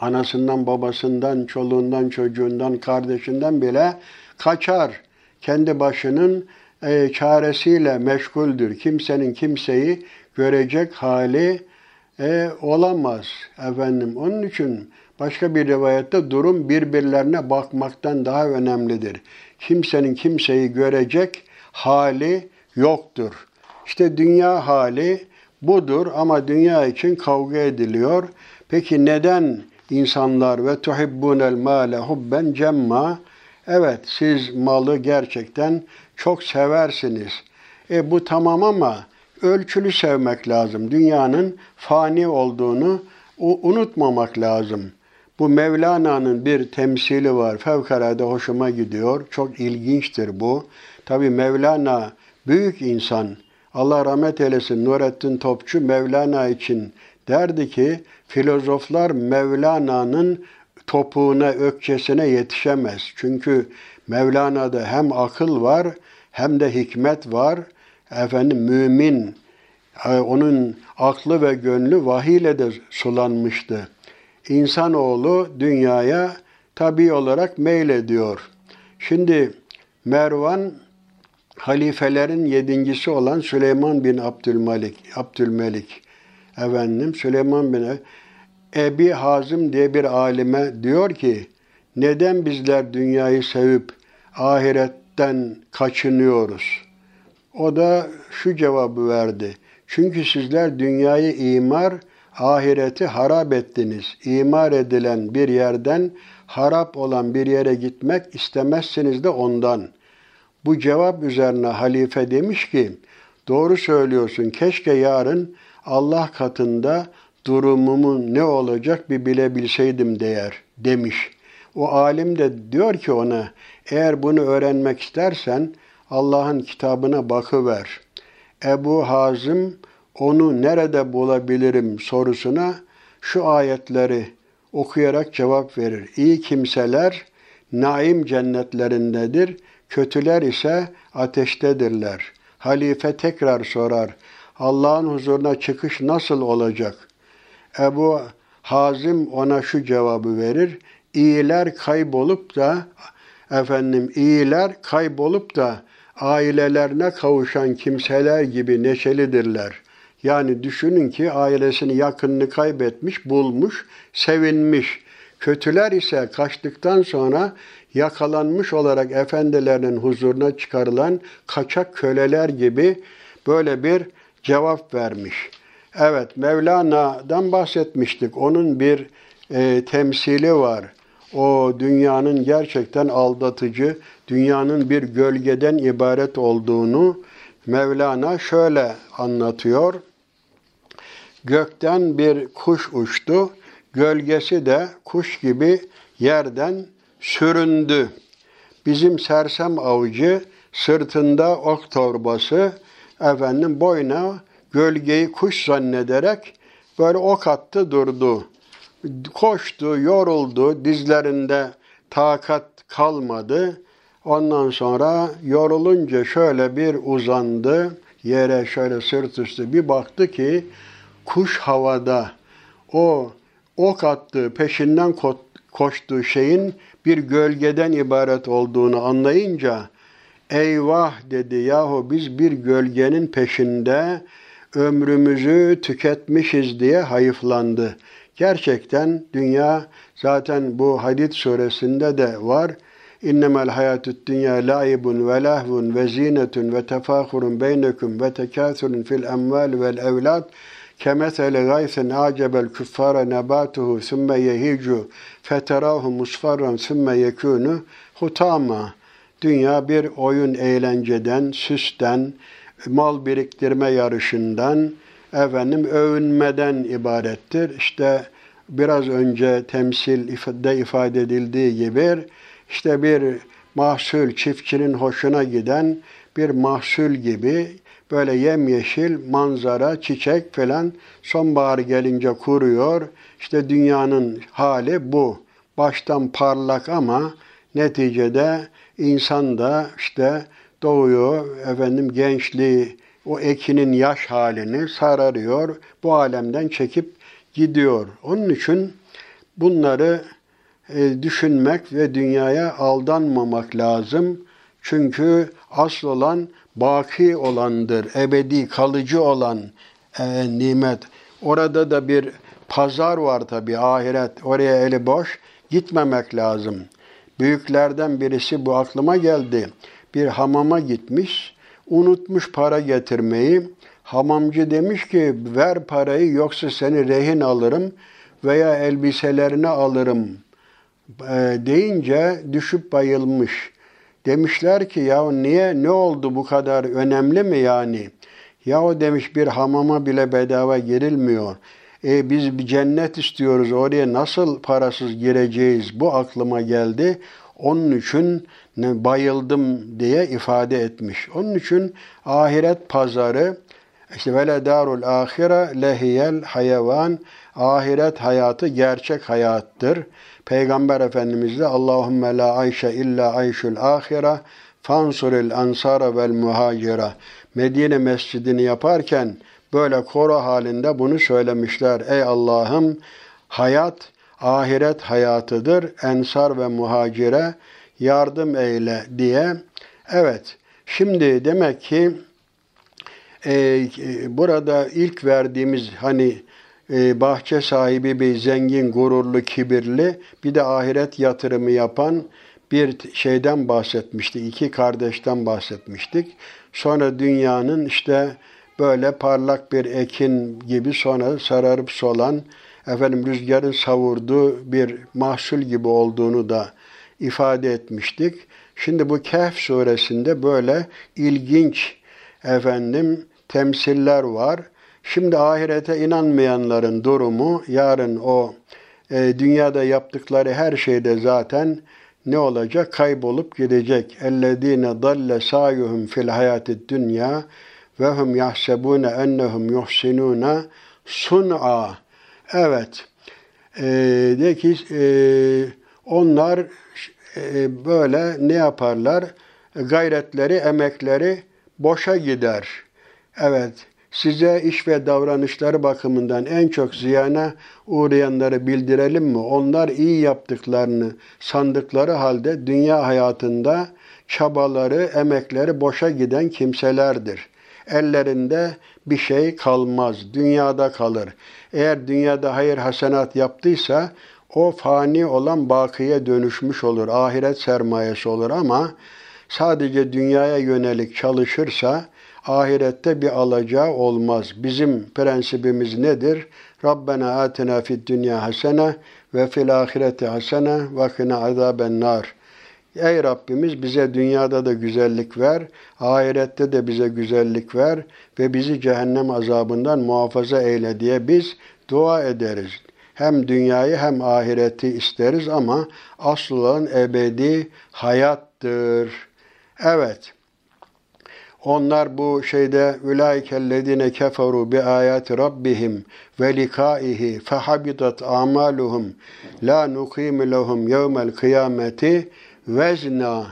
anasından, babasından, çoluğundan, çocuğundan, kardeşinden bile kaçar. Kendi başının e, çaresiyle meşguldür. Kimsenin kimseyi görecek hali e, olamaz efendim. Onun için başka bir rivayette durum birbirlerine bakmaktan daha önemlidir. Kimsenin kimseyi görecek hali yoktur. İşte dünya hali budur ama dünya için kavga ediliyor. Peki neden insanlar ve tuhibbunel male hubben cemma? Evet siz malı gerçekten çok seversiniz. E bu tamam ama ölçülü sevmek lazım. Dünyanın fani olduğunu unutmamak lazım. Bu Mevlana'nın bir temsili var. Fevkalade hoşuma gidiyor. Çok ilginçtir bu. Tabi Mevlana büyük insan. Allah rahmet eylesin Nurettin Topçu Mevlana için derdi ki filozoflar Mevlana'nın topuğuna, ökçesine yetişemez. Çünkü Mevlana'da hem akıl var hem de hikmet var. Efendim mümin e, onun aklı ve gönlü vahiyle de sulanmıştı. İnsanoğlu dünyaya tabi olarak meylediyor. Şimdi Mervan halifelerin yedincisi olan Süleyman bin Abdülmelik, Abdülmelik efendim Süleyman bin Ebi Hazım diye bir alime diyor ki neden bizler dünyayı sevip ahiretten kaçınıyoruz? O da şu cevabı verdi. Çünkü sizler dünyayı imar, ahireti harap ettiniz. İmar edilen bir yerden harap olan bir yere gitmek istemezsiniz de ondan.'' Bu cevap üzerine halife demiş ki, doğru söylüyorsun keşke yarın Allah katında durumumun ne olacak bir bilebilseydim değer demiş. O alim de diyor ki ona eğer bunu öğrenmek istersen Allah'ın kitabına bakıver. Ebu Hazım onu nerede bulabilirim sorusuna şu ayetleri okuyarak cevap verir. İyi kimseler naim cennetlerindedir Kötüler ise ateştedirler. Halife tekrar sorar. Allah'ın huzuruna çıkış nasıl olacak? Ebu Hazim ona şu cevabı verir. İyiler kaybolup da efendim iyiler kaybolup da ailelerine kavuşan kimseler gibi neşelidirler. Yani düşünün ki ailesini yakınını kaybetmiş, bulmuş, sevinmiş. Kötüler ise kaçtıktan sonra yakalanmış olarak efendilerinin huzuruna çıkarılan kaçak köleler gibi böyle bir cevap vermiş. Evet, Mevlana'dan bahsetmiştik. Onun bir e, temsili var. O dünyanın gerçekten aldatıcı, dünyanın bir gölgeden ibaret olduğunu Mevlana şöyle anlatıyor. Gökten bir kuş uçtu, gölgesi de kuş gibi yerden süründü. Bizim sersem avcı sırtında ok torbası efendim boyna gölgeyi kuş zannederek böyle ok attı durdu. Koştu, yoruldu, dizlerinde takat kalmadı. Ondan sonra yorulunca şöyle bir uzandı, yere şöyle sırt üstü bir baktı ki kuş havada o ok attığı peşinden koştuğu şeyin bir gölgeden ibaret olduğunu anlayınca eyvah dedi yahu biz bir gölgenin peşinde ömrümüzü tüketmişiz diye hayıflandı. Gerçekten dünya zaten bu hadit suresinde de var. İnnemel hayatü't dünya laibun ve lahvun ve zinetun ve tefahurun beynekum ve tekâthurun fil emval vel evlad kemeseli gaysin acebel küffara nebatuhu sümme yehicu feterahu musfarran sümme yekûnu hutama. Dünya bir oyun eğlenceden, süsten, mal biriktirme yarışından, efendim övünmeden ibarettir. İşte biraz önce temsilde ifade edildiği gibi işte bir mahsul çiftçinin hoşuna giden bir mahsul gibi böyle yemyeşil manzara, çiçek falan sonbahar gelince kuruyor. İşte dünyanın hali bu. Baştan parlak ama neticede insan da işte doğuyor, efendim gençliği, o ekinin yaş halini sararıyor, bu alemden çekip gidiyor. Onun için bunları e, düşünmek ve dünyaya aldanmamak lazım. Çünkü asıl olan baki olandır, ebedi, kalıcı olan e, nimet. Orada da bir pazar var tabi ahiret. Oraya eli boş gitmemek lazım. Büyüklerden birisi bu aklıma geldi. Bir hamama gitmiş, unutmuş para getirmeyi. Hamamcı demiş ki ver parayı yoksa seni rehin alırım veya elbiselerini alırım e, deyince düşüp bayılmış. Demişler ki ya niye ne oldu bu kadar önemli mi yani? Ya o demiş bir hamama bile bedava girilmiyor. E biz bir cennet istiyoruz oraya nasıl parasız gireceğiz? Bu aklıma geldi. Onun için bayıldım diye ifade etmiş. Onun için ahiret pazarı işte vele darul ahire lehiyel hayvan ahiret hayatı gerçek hayattır. Peygamber Efendimiz de Allahümme la ayşe illa ayşul ahire fansuril ansara vel muhacira. Medine mescidini yaparken böyle koro halinde bunu söylemişler. Ey Allah'ım hayat ahiret hayatıdır. Ensar ve muhacire yardım eyle diye. Evet, şimdi demek ki e, burada ilk verdiğimiz hani e, bahçe sahibi bir zengin, gururlu, kibirli bir de ahiret yatırımı yapan bir şeyden bahsetmiştik. iki kardeşten bahsetmiştik. Sonra dünyanın işte böyle parlak bir ekin gibi sonra sararıp solan, efendim rüzgarın savurduğu bir mahsul gibi olduğunu da ifade etmiştik. Şimdi bu Kehf suresinde böyle ilginç efendim temsiller var. Şimdi ahirete inanmayanların durumu yarın o e, dünyada yaptıkları her şeyde zaten ne olacak? Kaybolup gidecek. Ellezine dalle sayuhum fil hayatid dünya ve hum yahsebune ennehum yuhsinuna sun'a. Evet. E, de ki e, onlar e, böyle ne yaparlar? Gayretleri, emekleri boşa gider. Evet size iş ve davranışları bakımından en çok ziyana uğrayanları bildirelim mi? Onlar iyi yaptıklarını sandıkları halde dünya hayatında çabaları, emekleri boşa giden kimselerdir. Ellerinde bir şey kalmaz, dünyada kalır. Eğer dünyada hayır hasenat yaptıysa o fani olan bakiye dönüşmüş olur, ahiret sermayesi olur ama sadece dünyaya yönelik çalışırsa ahirette bir alacağı olmaz. Bizim prensibimiz nedir? Rabbena atina fid dünya hasene ve fil ahireti hasene ve kına azaben nar. Ey Rabbimiz bize dünyada da güzellik ver, ahirette de bize güzellik ver ve bizi cehennem azabından muhafaza eyle diye biz dua ederiz. Hem dünyayı hem ahireti isteriz ama asıl olan ebedi hayattır. Evet. Onlar bu şeyde ulaikellezine keferu bi ayati rabbihim ve likaihi fehabitat amaluhum la nuqimu lehum yevmel kıyameti vezna.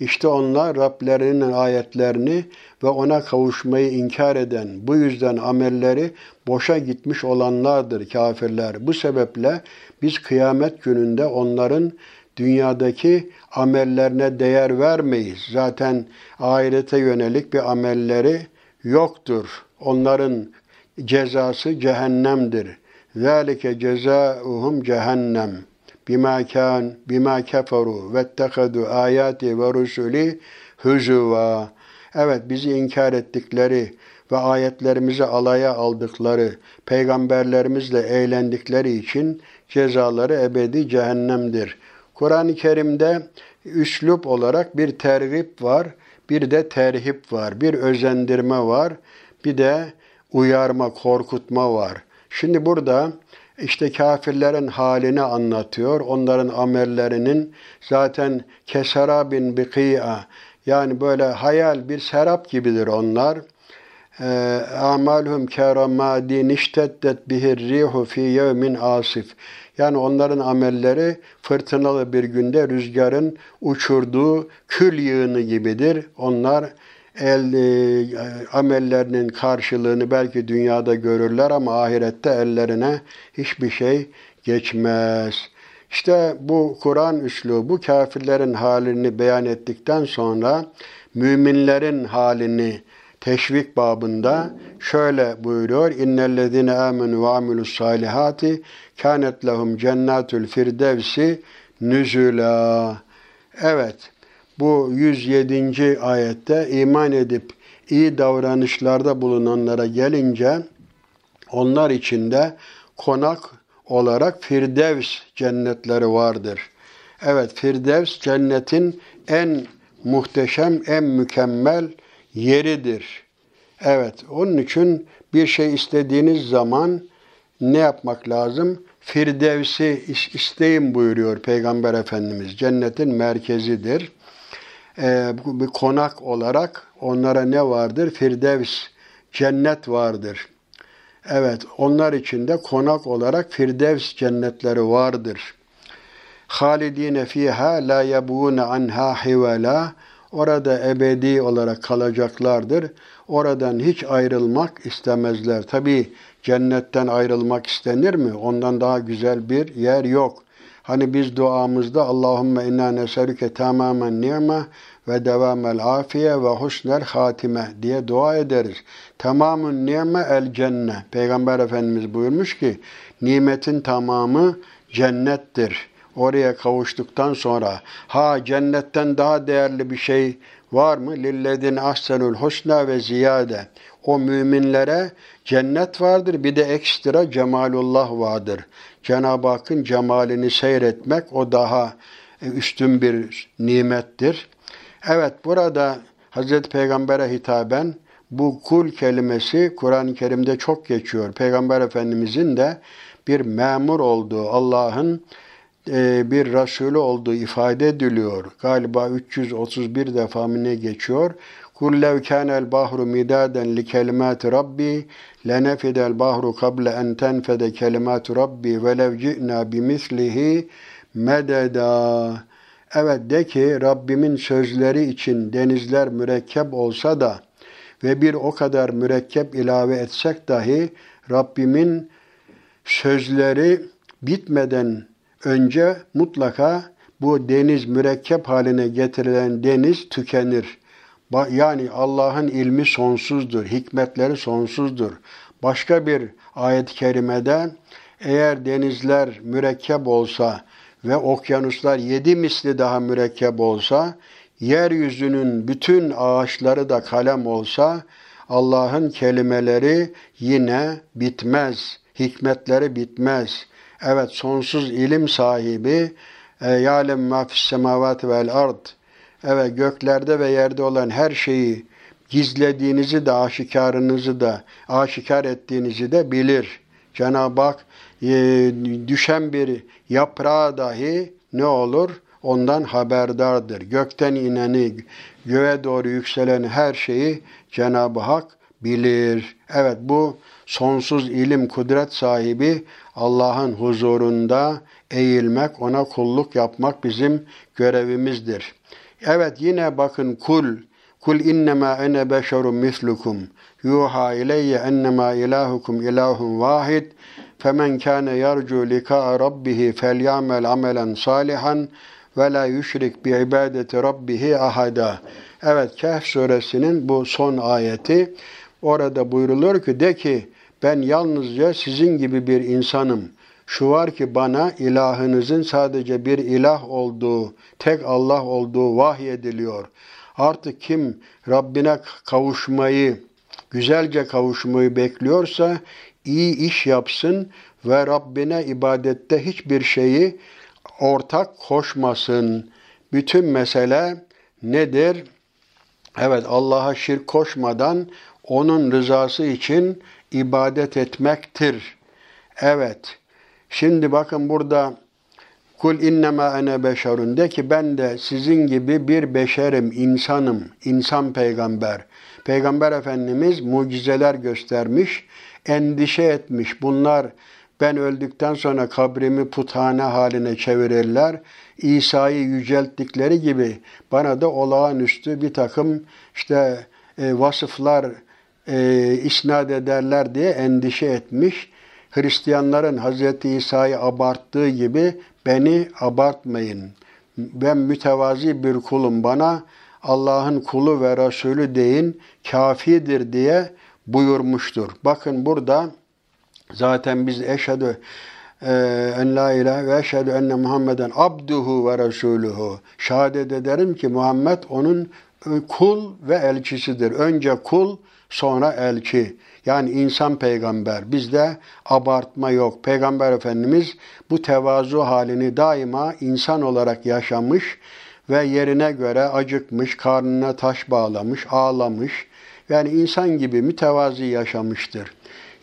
İşte onlar Rablerinin ayetlerini ve ona kavuşmayı inkar eden, bu yüzden amelleri boşa gitmiş olanlardır kafirler. Bu sebeple biz kıyamet gününde onların dünyadaki amellerine değer vermeyiz. Zaten ahirete yönelik bir amelleri yoktur. Onların cezası cehennemdir. Zalike cezauhum cehennem. bima kan bima keferu vettekadu ayati ve rusuli huzuva. Evet bizi inkar ettikleri ve ayetlerimizi alaya aldıkları, peygamberlerimizle eğlendikleri için cezaları ebedi cehennemdir. Kur'an-ı Kerim'de üslup olarak bir tergip var, bir de terhip var, bir özendirme var, bir de uyarma, korkutma var. Şimdi burada işte kafirlerin halini anlatıyor. Onların amellerinin zaten kesarabin biki'a yani böyle hayal bir serap gibidir onlar. Ee, amalhum keramadin işteddet bihir rihu fi yevmin asif. Yani onların amelleri fırtınalı bir günde rüzgarın uçurduğu kül yığını gibidir. Onlar el e, amellerinin karşılığını belki dünyada görürler ama ahirette ellerine hiçbir şey geçmez. İşte bu Kur'an üslubu kafirlerin halini beyan ettikten sonra müminlerin halini teşvik babında şöyle buyuruyor. İnnellezine amenu ve amilus salihati kanet lehum cennetul firdevsi nüzula. Evet. Bu 107. ayette iman edip iyi davranışlarda bulunanlara gelince onlar içinde konak olarak Firdevs cennetleri vardır. Evet Firdevs cennetin en muhteşem, en mükemmel yeridir. Evet onun için bir şey istediğiniz zaman ne yapmak lazım? Firdevs'i isteyin buyuruyor Peygamber Efendimiz. Cennetin merkezidir. Ee, bir konak olarak onlara ne vardır? Firdevs, cennet vardır. Evet, onlar için de konak olarak Firdevs cennetleri vardır. Halidine fiha la yabune anha hivela. Orada ebedi olarak kalacaklardır. Oradan hiç ayrılmak istemezler. Tabi cennetten ayrılmak istenir mi? Ondan daha güzel bir yer yok. Hani biz duamızda Allahümme inna neserüke tamamen ni'me ve devamel afiye ve husnel hatime diye dua ederiz. Tamamın ni'me el cenne. Peygamber Efendimiz buyurmuş ki nimetin tamamı cennettir. Oraya kavuştuktan sonra ha cennetten daha değerli bir şey var mı? Lillezine ahsenul husna ve ziyade. O müminlere cennet vardır bir de ekstra cemalullah vardır. Cenab-ı Hakk'ın cemalini seyretmek o daha üstün bir nimettir. Evet burada Hazreti Peygamber'e hitaben bu kul kelimesi Kur'an-ı Kerim'de çok geçiyor. Peygamber Efendimizin de bir memur olduğu, Allah'ın e, bir Resulü olduğu ifade ediliyor. Galiba 331 defa mı ne geçiyor? Kul lev kânel bahru midaden li kelimati rabbi lenefidel bahru kable en tenfede kelimatu rabbi ve lev ci'na bimislihi mededa. Evet de ki Rabbimin sözleri için denizler mürekkep olsa da ve bir o kadar mürekkep ilave etsek dahi Rabbimin sözleri bitmeden önce mutlaka bu deniz mürekkep haline getirilen deniz tükenir. Yani Allah'ın ilmi sonsuzdur, hikmetleri sonsuzdur. Başka bir ayet-i kerimede eğer denizler mürekkep olsa ve okyanuslar yedi misli daha mürekkep olsa, yeryüzünün bütün ağaçları da kalem olsa, Allah'ın kelimeleri yine bitmez, hikmetleri bitmez. Evet sonsuz ilim sahibi, e, yâlem mâ fissemâvâti vel ard. Evet göklerde ve yerde olan her şeyi gizlediğinizi de aşikarınızı da aşikar ettiğinizi de bilir. Cenab-ı Hak e, düşen bir yaprağı dahi ne olur? Ondan haberdardır. Gökten ineni, göğe doğru yükselen her şeyi Cenab-ı Hak bilir. Evet bu sonsuz ilim, kudret sahibi Allah'ın huzurunda eğilmek, ona kulluk yapmak bizim görevimizdir. Evet yine bakın kul, kul innema ene beşerun mislukum yuha ileyye ennema ilahukum ilahun vahid femen kâne yarcu lika rabbihi felyamel amelen salihan ve la yüşrik bi ibadeti rabbihi ahada. Evet Kehf suresinin bu son ayeti orada buyrulur ki de ki ben yalnızca sizin gibi bir insanım. Şu var ki bana ilahınızın sadece bir ilah olduğu, tek Allah olduğu vahyediliyor. Artık kim Rabbine kavuşmayı, güzelce kavuşmayı bekliyorsa iyi iş yapsın ve Rabbine ibadette hiçbir şeyi ortak koşmasın. Bütün mesele nedir? Evet Allah'a şirk koşmadan onun rızası için ibadet etmektir. Evet. Şimdi bakın burada Kul innema ene beşerun de ki ben de sizin gibi bir beşerim, insanım, insan peygamber. Peygamber Efendimiz mucizeler göstermiş, endişe etmiş. Bunlar ben öldükten sonra kabrimi puthane haline çevirirler. İsa'yı yücelttikleri gibi bana da olağanüstü bir takım işte e, vasıflar e, isnat ederler diye endişe etmiş. Hristiyanların Hz. İsa'yı abarttığı gibi beni abartmayın. Ben mütevazi bir kulum bana Allah'ın kulu ve Resulü deyin kafidir diye buyurmuştur. Bakın burada zaten biz eşhedü e, en la ilahe ve eşhedü enne Muhammeden abduhu ve resuluhu. Şehadet ederim ki Muhammed onun kul ve elçisidir. Önce kul, sonra elçi. Yani insan peygamber. Bizde abartma yok. Peygamber Efendimiz bu tevazu halini daima insan olarak yaşamış ve yerine göre acıkmış, karnına taş bağlamış, ağlamış. Yani insan gibi mütevazi yaşamıştır.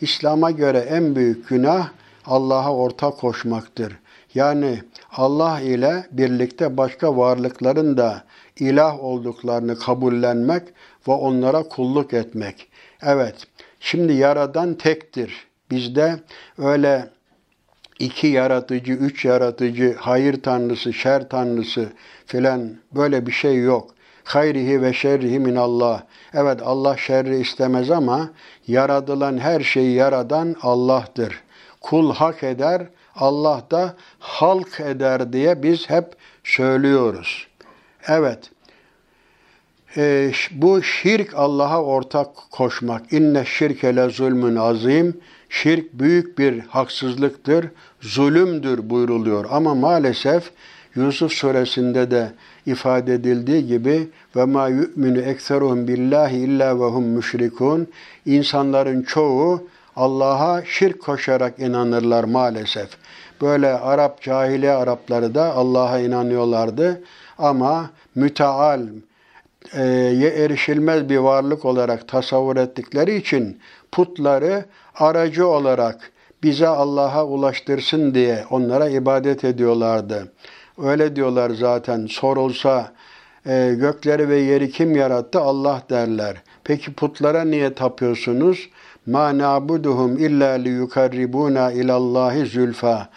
İslam'a göre en büyük günah Allah'a ortak koşmaktır. Yani Allah ile birlikte başka varlıkların da ilah olduklarını kabullenmek ve onlara kulluk etmek. Evet, şimdi yaradan tektir. Bizde öyle iki yaratıcı, üç yaratıcı, hayır tanrısı, şer tanrısı filan böyle bir şey yok. Hayrihi ve şerrihi min Allah. Evet Allah şerri istemez ama yaradılan her şeyi yaradan Allah'tır. Kul hak eder, Allah da halk eder diye biz hep söylüyoruz. Evet. E, bu şirk Allah'a ortak koşmak. İnne şirke le zulmün azim. Şirk büyük bir haksızlıktır, zulümdür buyruluyor. Ama maalesef Yusuf suresinde de ifade edildiği gibi ve ma yu'minu ekseruhum billahi illa ve hum müşrikun. İnsanların çoğu Allah'a şirk koşarak inanırlar maalesef. Böyle Arap cahiliye Arapları da Allah'a inanıyorlardı ama müteal, e, erişilmez bir varlık olarak tasavvur ettikleri için putları aracı olarak bize Allah'a ulaştırsın diye onlara ibadet ediyorlardı. Öyle diyorlar zaten sorulsa e, gökleri ve yeri kim yarattı? Allah derler. Peki putlara niye tapıyorsunuz? Ma na'buduhum illa liyukarribuna ilallahi zülfa.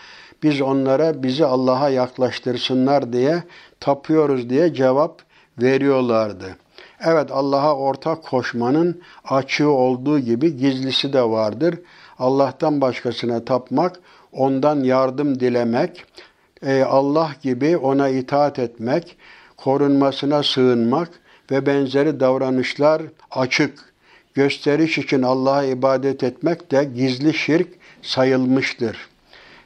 Biz onlara bizi Allah'a yaklaştırsınlar diye tapıyoruz diye cevap veriyorlardı. Evet Allah'a ortak koşmanın açığı olduğu gibi gizlisi de vardır. Allah'tan başkasına tapmak, ondan yardım dilemek, e, Allah gibi ona itaat etmek, korunmasına sığınmak ve benzeri davranışlar açık. Gösteriş için Allah'a ibadet etmek de gizli şirk sayılmıştır.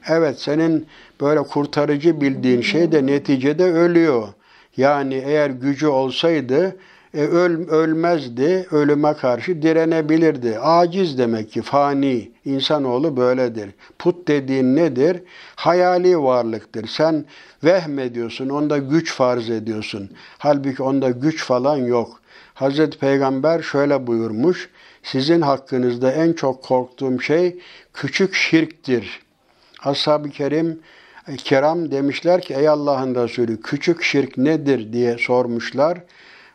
Evet senin böyle kurtarıcı bildiğin şey de neticede ölüyor. Yani eğer gücü olsaydı e, öl, ölmezdi, ölüme karşı direnebilirdi. Aciz demek ki, fani. İnsanoğlu böyledir. Put dediğin nedir? Hayali varlıktır. Sen vehmediyorsun, onda güç farz ediyorsun. Halbuki onda güç falan yok. Hazreti Peygamber şöyle buyurmuş, sizin hakkınızda en çok korktuğum şey küçük şirktir. Ashab-ı Kerim, Keram demişler ki ey Allah'ın Resulü küçük şirk nedir diye sormuşlar.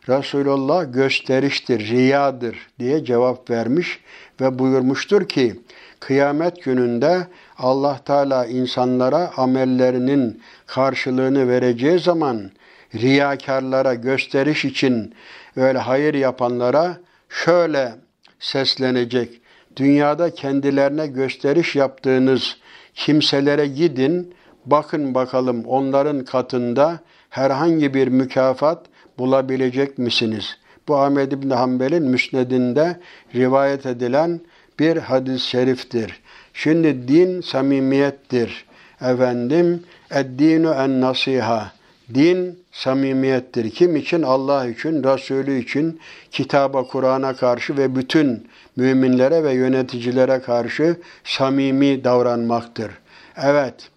Resulullah gösteriştir, riyadır diye cevap vermiş ve buyurmuştur ki kıyamet gününde Allah Teala insanlara amellerinin karşılığını vereceği zaman riyakarlara gösteriş için öyle hayır yapanlara şöyle seslenecek. Dünyada kendilerine gösteriş yaptığınız kimselere gidin, bakın bakalım onların katında herhangi bir mükafat bulabilecek misiniz? Bu Ahmed İbn Hanbel'in müsnedinde rivayet edilen bir hadis-i şeriftir. Şimdi din samimiyettir. Efendim, eddinu en nasiha. Din samimiyettir. Kim için? Allah için, Resulü için, kitaba, Kur'an'a karşı ve bütün müminlere ve yöneticilere karşı samimi davranmaktır. Evet,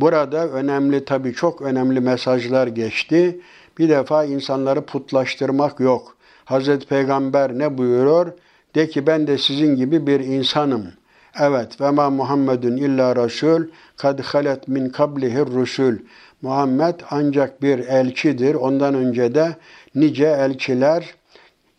burada önemli tabii çok önemli mesajlar geçti. Bir defa insanları putlaştırmak yok. Hazreti Peygamber ne buyuruyor? De ki ben de sizin gibi bir insanım. Evet ve ma Muhammedun illa Resul kad halet min kablihir rusul. Muhammed ancak bir elçidir. Ondan önce de nice elçiler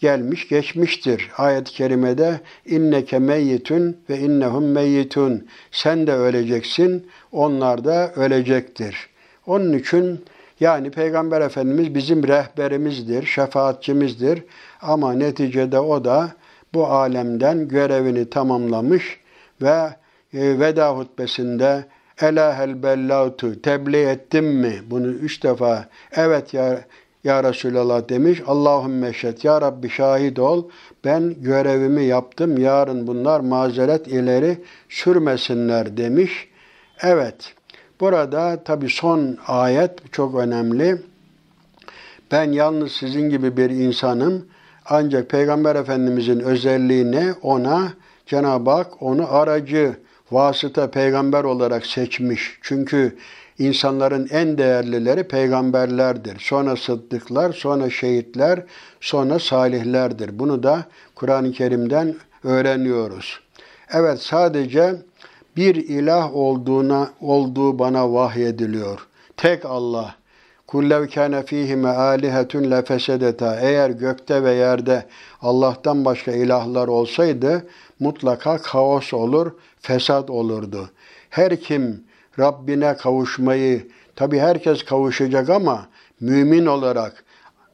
gelmiş geçmiştir. Ayet-i kerimede inneke meyyitun ve innehum meyyitun. Sen de öleceksin, onlar da ölecektir. Onun için yani Peygamber Efendimiz bizim rehberimizdir, şefaatçimizdir. Ama neticede o da bu alemden görevini tamamlamış ve e, veda hutbesinde Elahel bellautu tebliğ ettim mi? Bunu üç defa evet ya ya Resulallah demiş. Allahümme şet ya Rabbi şahit ol. Ben görevimi yaptım. Yarın bunlar mazeret ileri sürmesinler demiş. Evet. Burada tabi son ayet çok önemli. Ben yalnız sizin gibi bir insanım. Ancak Peygamber Efendimizin özelliğini ona Cenab-ı Hak onu aracı, vasıta peygamber olarak seçmiş. Çünkü insanların en değerlileri peygamberlerdir. Sonra sıddıklar, sonra şehitler, sonra salihlerdir. Bunu da Kur'an-ı Kerim'den öğreniyoruz. Evet sadece bir ilah olduğuna olduğu bana vahyediliyor. Tek Allah. Kullev kâne fîhime âlihetun lefesedeta. Eğer gökte ve yerde Allah'tan başka ilahlar olsaydı mutlaka kaos olur, fesat olurdu. Her kim Rabbine kavuşmayı, tabi herkes kavuşacak ama mümin olarak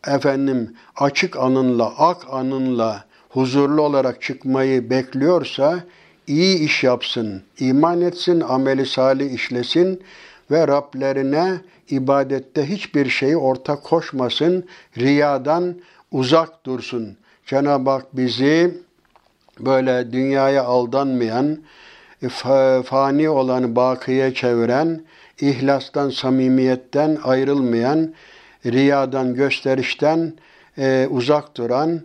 efendim açık anınla, ak anınla huzurlu olarak çıkmayı bekliyorsa iyi iş yapsın, iman etsin, ameli salih işlesin ve Rablerine ibadette hiçbir şeyi ortak koşmasın, riyadan uzak dursun. Cenab-ı Hak bizi böyle dünyaya aldanmayan, fani olanı bakiye çeviren, ihlastan, samimiyetten ayrılmayan, riyadan, gösterişten e, uzak duran,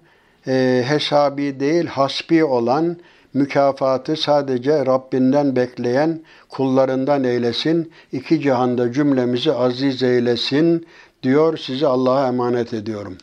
e, hesabi değil hasbi olan, mükafatı sadece Rabbinden bekleyen kullarından eylesin. İki cihanda cümlemizi aziz eylesin diyor. Sizi Allah'a emanet ediyorum.